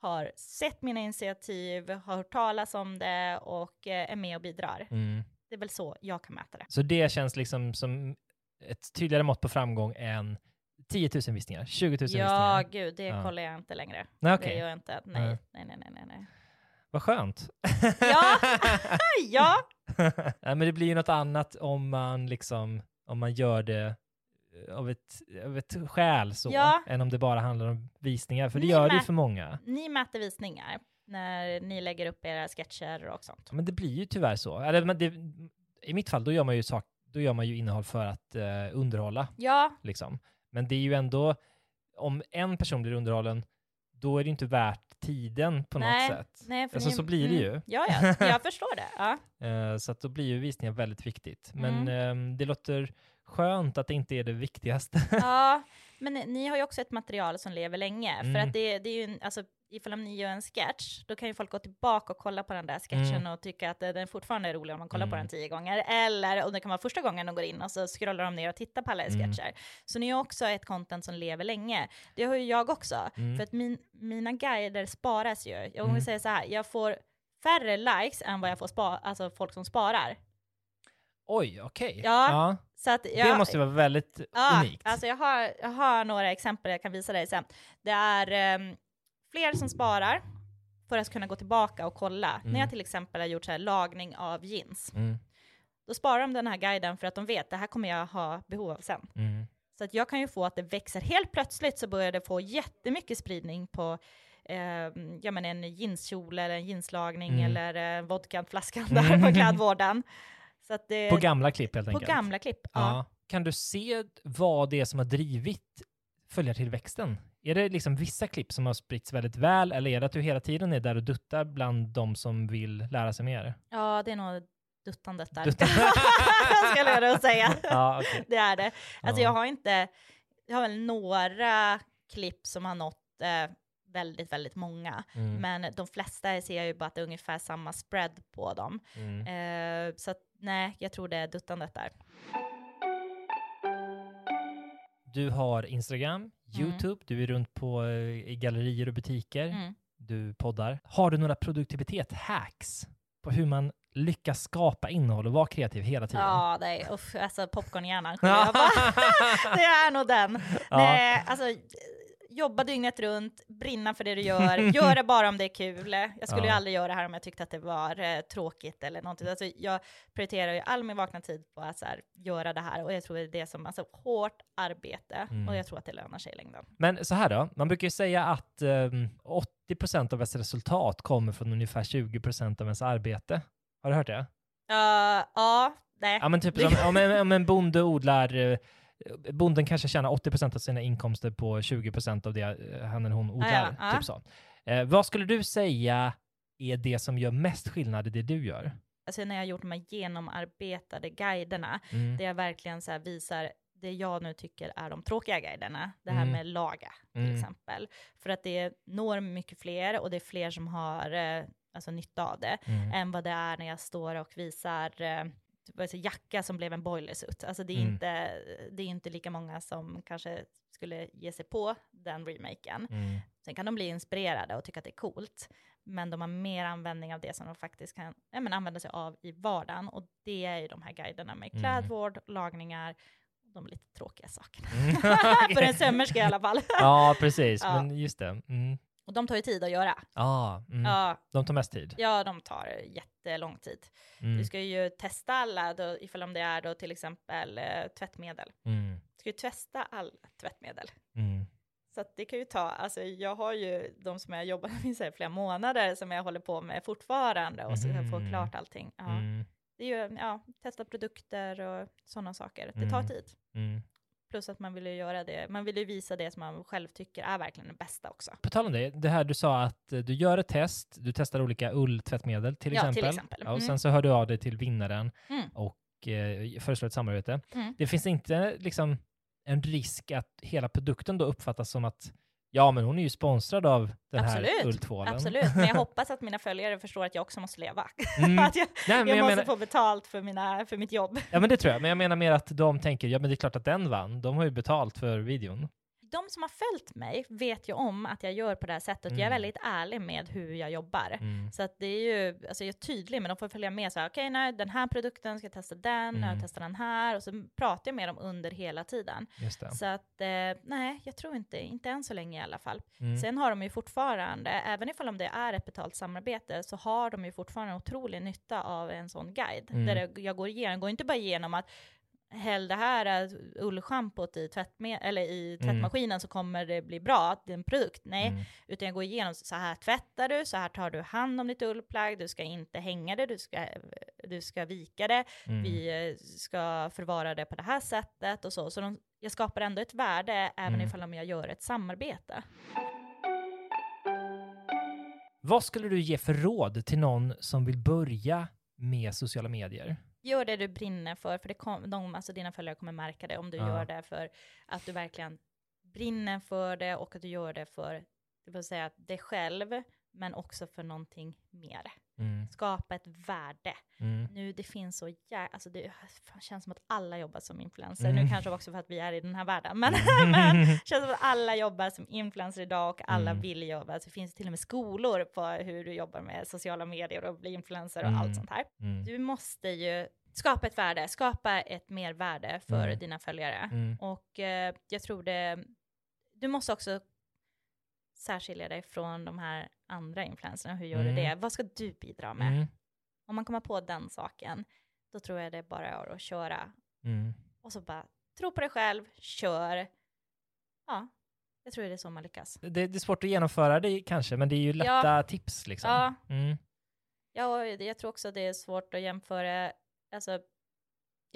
har sett mina initiativ, har hört talas om det och eh, är med och bidrar. Mm. Det är väl så jag kan mäta det. Så det känns liksom som ett tydligare mått på framgång än 10 000 visningar, 20 000 Ja, visningar. gud, det Ja. kollar jag inte längre. Nej, Det okej. gör jag inte. Nej, Nej. nej, nej, nej, nej, nej. Vad skänt. Ja, ja. Nej, men det blir ju något annat om man liksom, om man gör det eh, av ett, av ett skäl så, Ja. än om det bara handlar om visningar, för det Ni gör det ju för många. Ni mäter visningar när ni lägger upp era sketcher och sånt. Men det blir ju tyvärr så. Eller, men det, I mitt fall, då gör man ju, sak, då gör man ju innehåll för att eh, underhålla. Ja, Liksom. Men det är ju ändå, om en person blir underhållen, då är det inte värt tiden på nej, något sätt. nej, för Alltså, ni- så blir det mm. ju. Ja, ja, jag förstår det. Ja. Eh, så att då blir ju visningar väldigt viktigt. Men Mm. ehm, det låter skönt att det inte är det viktigaste. Ja, men ni- har ju också ett material som lever länge. För Mm. att det, det är ju, alltså, ifall om ni gör en sketch, då kan ju folk gå tillbaka och kolla på den där sketchen Mm. och tycka att eh, den fortfarande är rolig om man kollar på Mm. den tio gånger. Eller om det kan vara första gången de går in och så scrollar de ner och tittar på alla Mm. sketcher. Så ni har också ett content som lever länge. Det har ju jag också. Mm. För att min, mina guider sparas ju. Jag Mm. vill säga så här, jag får färre likes än vad jag får spa, alltså folk som sparar. Oj, okej. Ja, Så att jag, Det måste vara väldigt Ja, unikt. alltså jag har, jag har några exempel jag kan visa dig sen. Det är ehm, fler som sparar för att kunna gå tillbaka och kolla. Mm. När jag till exempel har gjort så här lagning av jeans, Mm, då sparar de den här guiden för att de vet att det här kommer jag ha behov av sen. mm, Så att jag kan ju få att det växer. Helt plötsligt så börjar det få jättemycket spridning på eh, ja, men en jeanskjol eller en jeanslagning Mm. eller eh, vodkaflaskan där på klädvården. Så att det, På gamla klipp helt på enkelt. gamla klipp. Ja. Ja. Kan du se vad det är som har drivit följartillväxten? Är det liksom vissa klipp som har spritts väldigt väl eller är det att du hela tiden är där och duttar bland de som vill lära sig mer? Ja, det är nog duttandet där. Duttan- Skulle jag nog säga. Ja, okej. Det är det. Alltså Ja. jag har inte, jag har väl några klipp som har nått eh, väldigt, väldigt många. Mm, Men de flesta ser jag ju bara att det är ungefär samma spread på dem. mm. Eh, så att, nej, jag tror det är duttandet där. Du har Instagram, YouTube, du är runt på eh, i gallerier och butiker, Mm. du poddar. Har du några produktivitet-hacks på hur man lyckas skapa innehåll och vara kreativ hela tiden? Ja, det är, uff, alltså popcornhjärnan. Det är nog den. Ja. Nej, alltså jobba dygnet runt, brinna för det du gör, gör det bara om det är kul. Jag skulle ju Ja. aldrig göra det här om jag tyckte att det var eh, tråkigt eller någonting. Alltså, jag prioriterar ju all min vakna tid på att så här, göra det här och jag tror det är det som, alltså hårt arbete Mm. och jag tror att det lönar sig i längden. Men så här då, man brukar ju säga att um, 80% av ens resultat kommer från ungefär 20% av ens arbete. Har du hört det? Uh, ja, nej. Ja men typ som, om, en, om en bonde odlar, eh, bonden kanske tjänar 80% av sina inkomster på 20% av det eh, han eller hon odlar. ja, ja. Typ så. Eh, vad skulle du säga är det som gör mest skillnad i det du gör? Alltså när jag har gjort de här genomarbetade guiderna, Mm. där jag verkligen så visar det jag nu tycker är de tråkiga guiderna, det här Mm. med laga till Mm. exempel. För att det når mycket fler och det är fler som har eh, alltså, nytta av det, Mm. än vad det är när jag står och visar eh, typ, alltså, jacka som blev en boilersuit. Alltså det är, Mm. inte, det är inte lika många som kanske skulle ge sig på den remaken. Mm. Sen kan de bli inspirerade och tycka att det är coolt, men de har mer användning av det som de faktiskt kan ja, men använda sig av i vardagen. Och det är ju de här guiderna med Mm. klädvård, lagningar, de lite tråkiga sakerna. Mm. För en sömmerska i alla fall. Ja, precis. Ja. Men just det. Mm. Och de tar ju tid att göra. Ja, mm. Ja, de tar mest tid. ja, de tar jättelång tid. Mm. Du ska ju testa alla, då, ifall om det är då till exempel eh, tvättmedel. Mm. Du ska ju testa alla tvättmedel. Mm. Så det kan ju ta, alltså jag har ju de som jag jobbat med i flera månader som jag håller på med fortfarande och så jag får klart allting. Ja. Mm, Det är ju, ja, testa produkter och sådana saker. Det tar Mm. tid. Mm. Plus att man vill ju göra det, man vill ju visa det som man själv tycker är verkligen det bästa också. På tal om det, det här du sa att eh, du gör ett test, du testar olika ulltvättmedel till Ja, till exempel. exempel. Ja, och Mm. sen så hör du av dig till vinnaren Mm. och eh, föreslår ett samarbete. Mm. Det finns inte liksom en risk att hela produkten då uppfattas som att ja, men hon är ju sponsrad av den här Absolut, ulltvålen. Absolut, men jag hoppas att mina följare förstår att jag också måste leva. Mm. att jag, Nej, jag, jag måste menar- få betalt för, mina, för mitt jobb. Ja, men det tror jag. Men jag menar mer att de tänker, ja men det är klart att den vann. De har ju betalt för videon. De som har följt mig vet ju om att jag gör på det här sättet. Jag är Mm. väldigt ärlig med hur jag jobbar. Mm. Så att det är ju, alltså jag är tydlig, men de får följa med så här, okej, nej, den här produkten, ska jag testa den, Mm. jag testar den här, och så pratar jag med dem under hela tiden. Så att, eh, nej, jag tror inte, inte än så länge i alla fall. Mm. Sen har de ju fortfarande, även ifall om det är ett betalt samarbete, så har de ju fortfarande otrolig nytta av en sån guide. Mm. Där jag går igenom, går inte bara igenom att häll det här eh, ullschampot i, tvättme- eller i tvättmaskinen så kommer det bli bra, det är en produkt. Nej, Mm. utan jag går igenom, så här tvättar du, så här tar du hand om ditt ullplagg, du ska inte hänga det, du ska, du ska vika det, Mm. vi eh, ska förvara det på det här sättet och så. Så de, jag skapar ändå ett värde även Mm. ifall om jag gör ett samarbete. Vad skulle du ge för råd till någon som vill börja med sociala medier? Gör det du brinner för, för det kom, de, alltså dina följare kommer märka det om du Ja. gör det för att du verkligen brinner för det och att du gör det för, det vill säga dig själv, men också för någonting mer. Mm. Skapa ett värde. Mm. Nu, det finns så jä- alltså det känns som att alla jobbar som influencer. Mm. Nu kanske också för att vi är i den här världen, men, Mm. men det känns som att alla jobbar som influencer idag och alla Mm. vill jobba. Alltså, det finns till och med skolor på hur du jobbar med sociala medier och bli influencer och Mm. allt sånt här. Mm. Du måste ju skapa ett värde, skapa ett mervärde för Mm. dina följare. Mm. Och eh, jag tror det, du måste också särskilja dig från de här andra influencerna. Hur gör Mm. du det? Vad ska du bidra med? Mm. Om man kommer på den saken, då tror jag det bara är att köra. Mm. Och så bara, tro på dig själv, kör. Ja, jag tror det är så man lyckas. Det, det är svårt att genomföra det kanske, men det är ju lätta tips liksom. Ja. Mm. Ja, och jag tror också det är svårt att jämföra, alltså,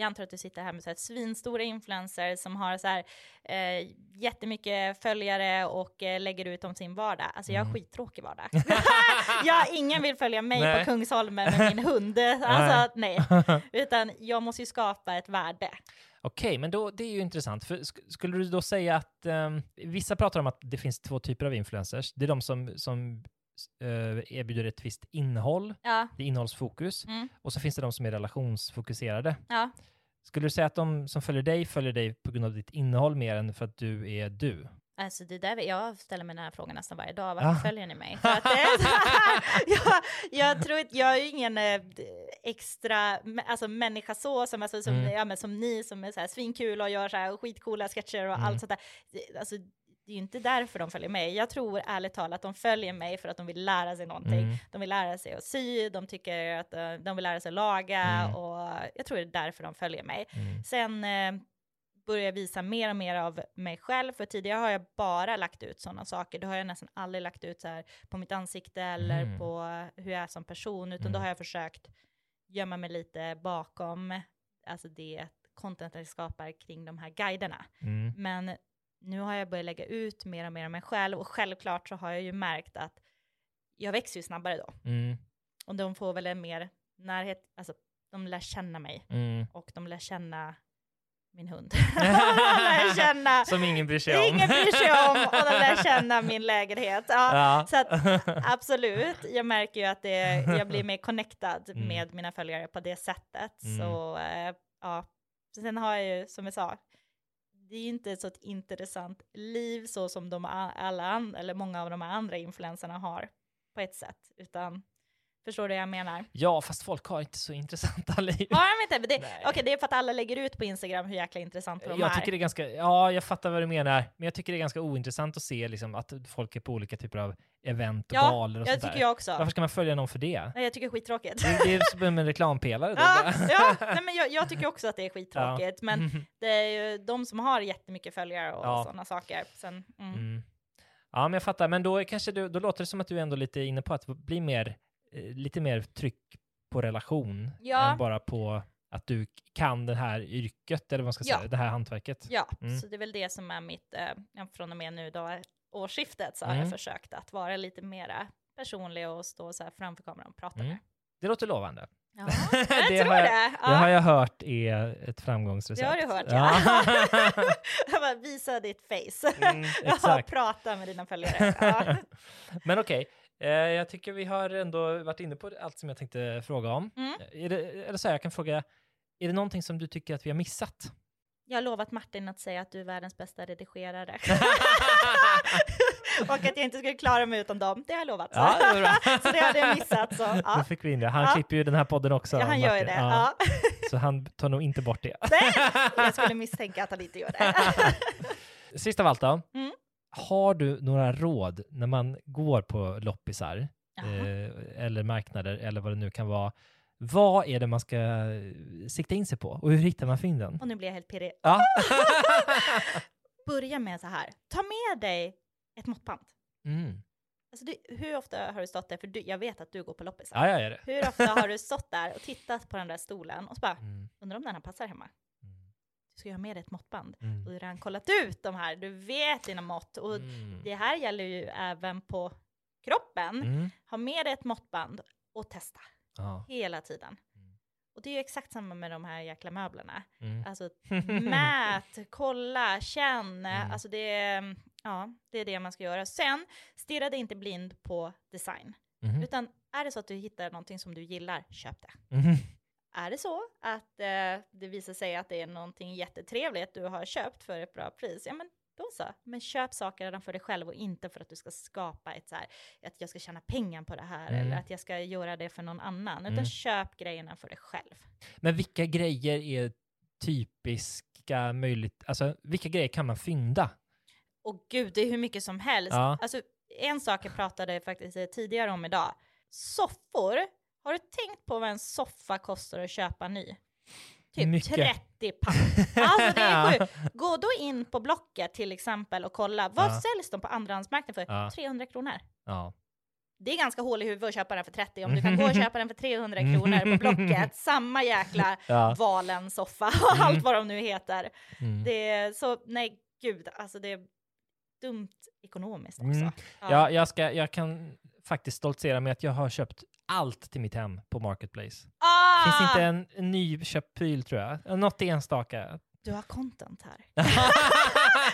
jag antar att du sitter här med så här svinstora influencers som har så här eh, jättemycket följare och eh, lägger ut om sin vardag. Alltså jag har Mm. skittråkig vardag. ja, ingen vill följa mig Nej. på Kungsholmen med min hund. Alltså nej. Utan jag måste ju skapa ett värde. Okej, men då, det är ju intressant. För sk- skulle du då säga att ehm, vissa pratar om att det finns två typer av influencers. Det är de som, som erbjuder ett visst innehåll, Ja, det är innehållsfokus, Mm. och så finns det de som är relationsfokuserade. ja. Skulle du säga att de som följer dig följer dig på grund av ditt innehåll mer än för att du är du? Alltså det där, jag ställer mig den här frågan nästan varje dag. Varför Ja. följer ni mig? För att det, jag, jag tror jag är ingen eh, extra alltså, människa så, som, alltså, som, Mm. ja, men, som ni som är så här svinkul och gör så här skitcoola sketcher och Mm. allt sånt där. Alltså, det är ju inte därför de följer mig. Jag tror ärligt talat att de följer mig för att de vill lära sig någonting. Mm. De vill lära sig att sy, de tycker att eh, de vill lära sig att laga Mm. och jag tror det är därför de följer mig. Mm. Sen eh, börjar jag visa mer och mer av mig själv, för tidigare har jag bara lagt ut sådana saker. Då har jag nästan aldrig lagt ut så här på mitt ansikte eller Mm. på hur jag är som person, utan Mm. då har jag försökt gömma mig lite bakom alltså det content jag skapar kring de här guiderna. Mm. Men nu har jag börjat lägga ut mer och mer av mig själv och självklart så har jag ju märkt att jag växer ju snabbare då. Mm. Och de får väl en mer närhet, alltså de lär känna mig Mm. och de lär känna min hund. lär känna, Som ingen bryr sig om. ingen bryr sig om och de lär känna min lägenhet. Ja, Ja. Så att, absolut, jag märker ju att det, jag blir mer connectad Mm. med mina följare på det sättet. Mm. Så eh, ja, sen har jag ju, som jag sa, det är ju inte så ett intressant liv så som de alla eller många av de här andra influenserna har på ett sätt, utan förstår du vad jag menar? Ja, fast folk har inte så intressanta liv. Har de inte? Det, okej, det är för att alla lägger ut på Instagram hur jäkla intressanta de Jag är. tycker det är ganska, ja jag fattar vad du menar, men jag tycker det är ganska ointressant att se liksom, att folk är på olika typer av event och Ja, galor och sånt tycker där. jag också. Varför ska man följa någon för det? Nej, jag tycker det är skittråkigt. Det, det är som en reklampelare ja, ja nej, men jag, jag tycker också att det är skittråkigt, Ja. men det är ju de som har jättemycket följare och Ja. sådana saker. Sen, mm. Mm. Ja, men jag fattar. Men då, kanske du, då låter det som att du ändå lite inne på att bli mer, lite mer tryck på relation Ja. än bara på att du kan det här yrket, eller vad man ska Ja. säga, det här hantverket. Ja, Mm. så det är väl det som är mitt, eh, ja, från och med nu då, årsskiftet så har Mm. jag försökt att vara lite mera personlig och stå så här framför kameran och prata Mm. mer. Det låter lovande. Ja, jag tror har jag, det. Det har Ja. jag hört är ett framgångsrecept. Det har du hört, ja. ja. visa ditt face. Mm, ja, exakt. prata med dina följare. Ja. Men okej, eh, jag tycker vi har ändå varit inne på allt som jag tänkte fråga om. Mm. Är det, eller så här, jag kan fråga, är det någonting som du tycker att vi har missat? Jag har lovat Martin att säga att du är världens bästa redigerare. och att jag inte skulle klara mig utan dem. Det har jag lovat. Ja, det så det hade jag missat. Så, Då ja. fick vi in det. Han Ja. klipper ju den här podden också. ja, han gör Martin. det. Ja. Så han tar nog inte bort det. Nej, jag skulle misstänka att han inte gör det. Sist av allt då. Mm. Har du några råd när man går på loppisar eh, eller marknader eller vad det nu kan vara? Vad är det man ska eh, sikta in sig på och hur hittar man fynden? Och nu blir jag helt pirrig. Ja. Börja med så här. Ta med dig ett måttband. mm. Alltså du, hur ofta har du stått där, för du, jag vet att du går på loppisar. Ja, jag är det. Hur ofta har du stått där och tittat på den där stolen och så bara, Mm. undrar om den här passar hemma? Mm. Ska ju ha med dig ett måttband. Mm. Och du har redan kollat ut de här, du vet dina mått. Och Mm. det här gäller ju även på kroppen. Mm. Ha med dig ett måttband och testa Ja. hela tiden. Mm. Och det är ju exakt samma med de här jäkla möblerna. Mm. Alltså mät, kolla, känn. Mm. Alltså det är, ja, det är det man ska göra. Sen, stirra dig inte blind på design. Mhm. Utan är det så att du hittar någonting som du gillar, köp det. Mhm. Är det så att eh, det visar sig att det är någonting jättetrevligt du har köpt för ett bra pris, ja men då så. Men köp saker redan för dig själv och inte för att du ska skapa ett så här, att jag ska tjäna pengar på det här Mm. eller att jag ska göra det för någon annan. Utan Mm. köp grejerna för dig själv. Men vilka grejer är typiska möjligt, alltså vilka grejer kan man fynda? Och gud, det är hur mycket som helst. Ja. Alltså, en sak jag pratade faktiskt tidigare om idag. Soffor. Har du tänkt på vad en soffa kostar att köpa ny? Typ Mycket. 30 papp. Alltså det är sjukt. Gå då in på Blocket till exempel och kolla. Vad Ja. säljs de på andrahandsmarknaden för? Ja. 300 kronor. Ja. Det är ganska hål i huvudet att köpa den för 30 om du kan gå och köpa den för 300 kronor på Blocket. Samma jäkla Ja. valen soffa och Mm. allt vad de nu heter. Mm. Det så, nej gud, alltså det är dumt ekonomiskt också. Mm. Ja, jag, ska, jag kan faktiskt stoltsera med att jag har köpt allt till mitt hem på Marketplace. Ah! Finns inte en, en nyköpt pryl tror jag. Något enstaka. Du har content här.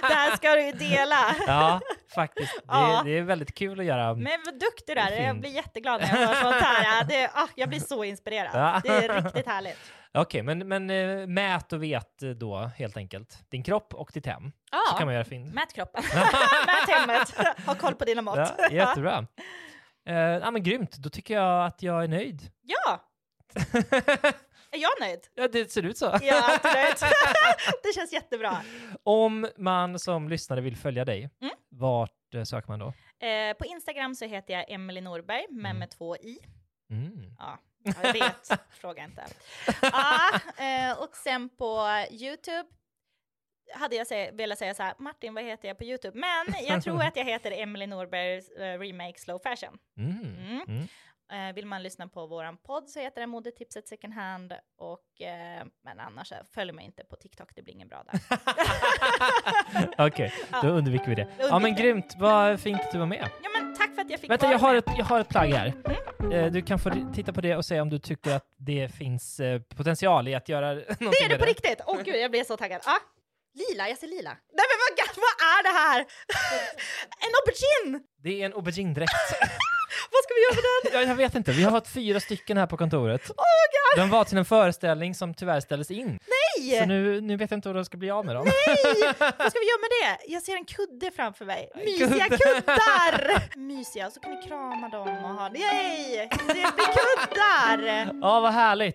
det här ska du ju dela. ja, faktiskt. Det, Ja. det är väldigt kul att göra. Men vad duktig du är. Jag blir jätteglad när jag hör sånt här. Det, ah, jag blir så inspirerad. Ja. Det är riktigt härligt. Okej, men, men eh, mät och vet eh, då helt enkelt. Din kropp och ditt hem. Så kan man Ja, göra fynd. mät kroppen. mät hemmet. Ha koll på dina mått. Ja, jättebra. Uh, ja, men grymt. Då tycker jag att jag är nöjd. Ja, är jag nöjd? ja, det ser ut så. Ja, absolut. det känns jättebra. Om man som lyssnare vill följa dig, Mm. vart eh, söker man då? Eh, på Instagram så heter jag Emily Norberg, men Mm. med två i. Mm. Ja, ja, jag vet. Fråga inte. Ja, eh, och sen på YouTube hade jag velat säga så här, Martin, vad heter jag på YouTube? Men jag tror att jag heter Emily Norbergs eh, Remake Slow Fashion. Mm. Mm. Mm. Eh, vill man lyssna på våran podd så heter den Modetipset Second Hand. Och, eh, men annars, eh, följ mig inte på TikTok, det blir inget bra där. Okej, då undviker vi det. Ja, men undviker. grymt. Vad fint att du var med. ja, men tack för att jag fick Vänta, jag har, med. ett, jag har ett plagg här. Eh, Du kan få titta på det och säga om du tycker att det finns potential i att göra någonting Det är det på riktigt! Åh gud, jag blir så taggad. Ah, lila, jag ser lila. Nej men vad, vad är det här? en aubergine! Det är en aubergine-dräkt. Vad ska vi göra med den? ja, jag vet inte, vi har fått fyra stycken här på kontoret. Oh my god! Den var till en föreställning som tyvärr ställdes in. Nej! Så nu, nu vet jag inte hur de ska bli av med dem. Nej! Vad ska vi göra med det? Jag ser en kudde framför mig. Mysiga Kudde. kuddar! Mysiga, så kan ni krama dem och ha... Yay! Det blir kuddar! Ja, vad härligt.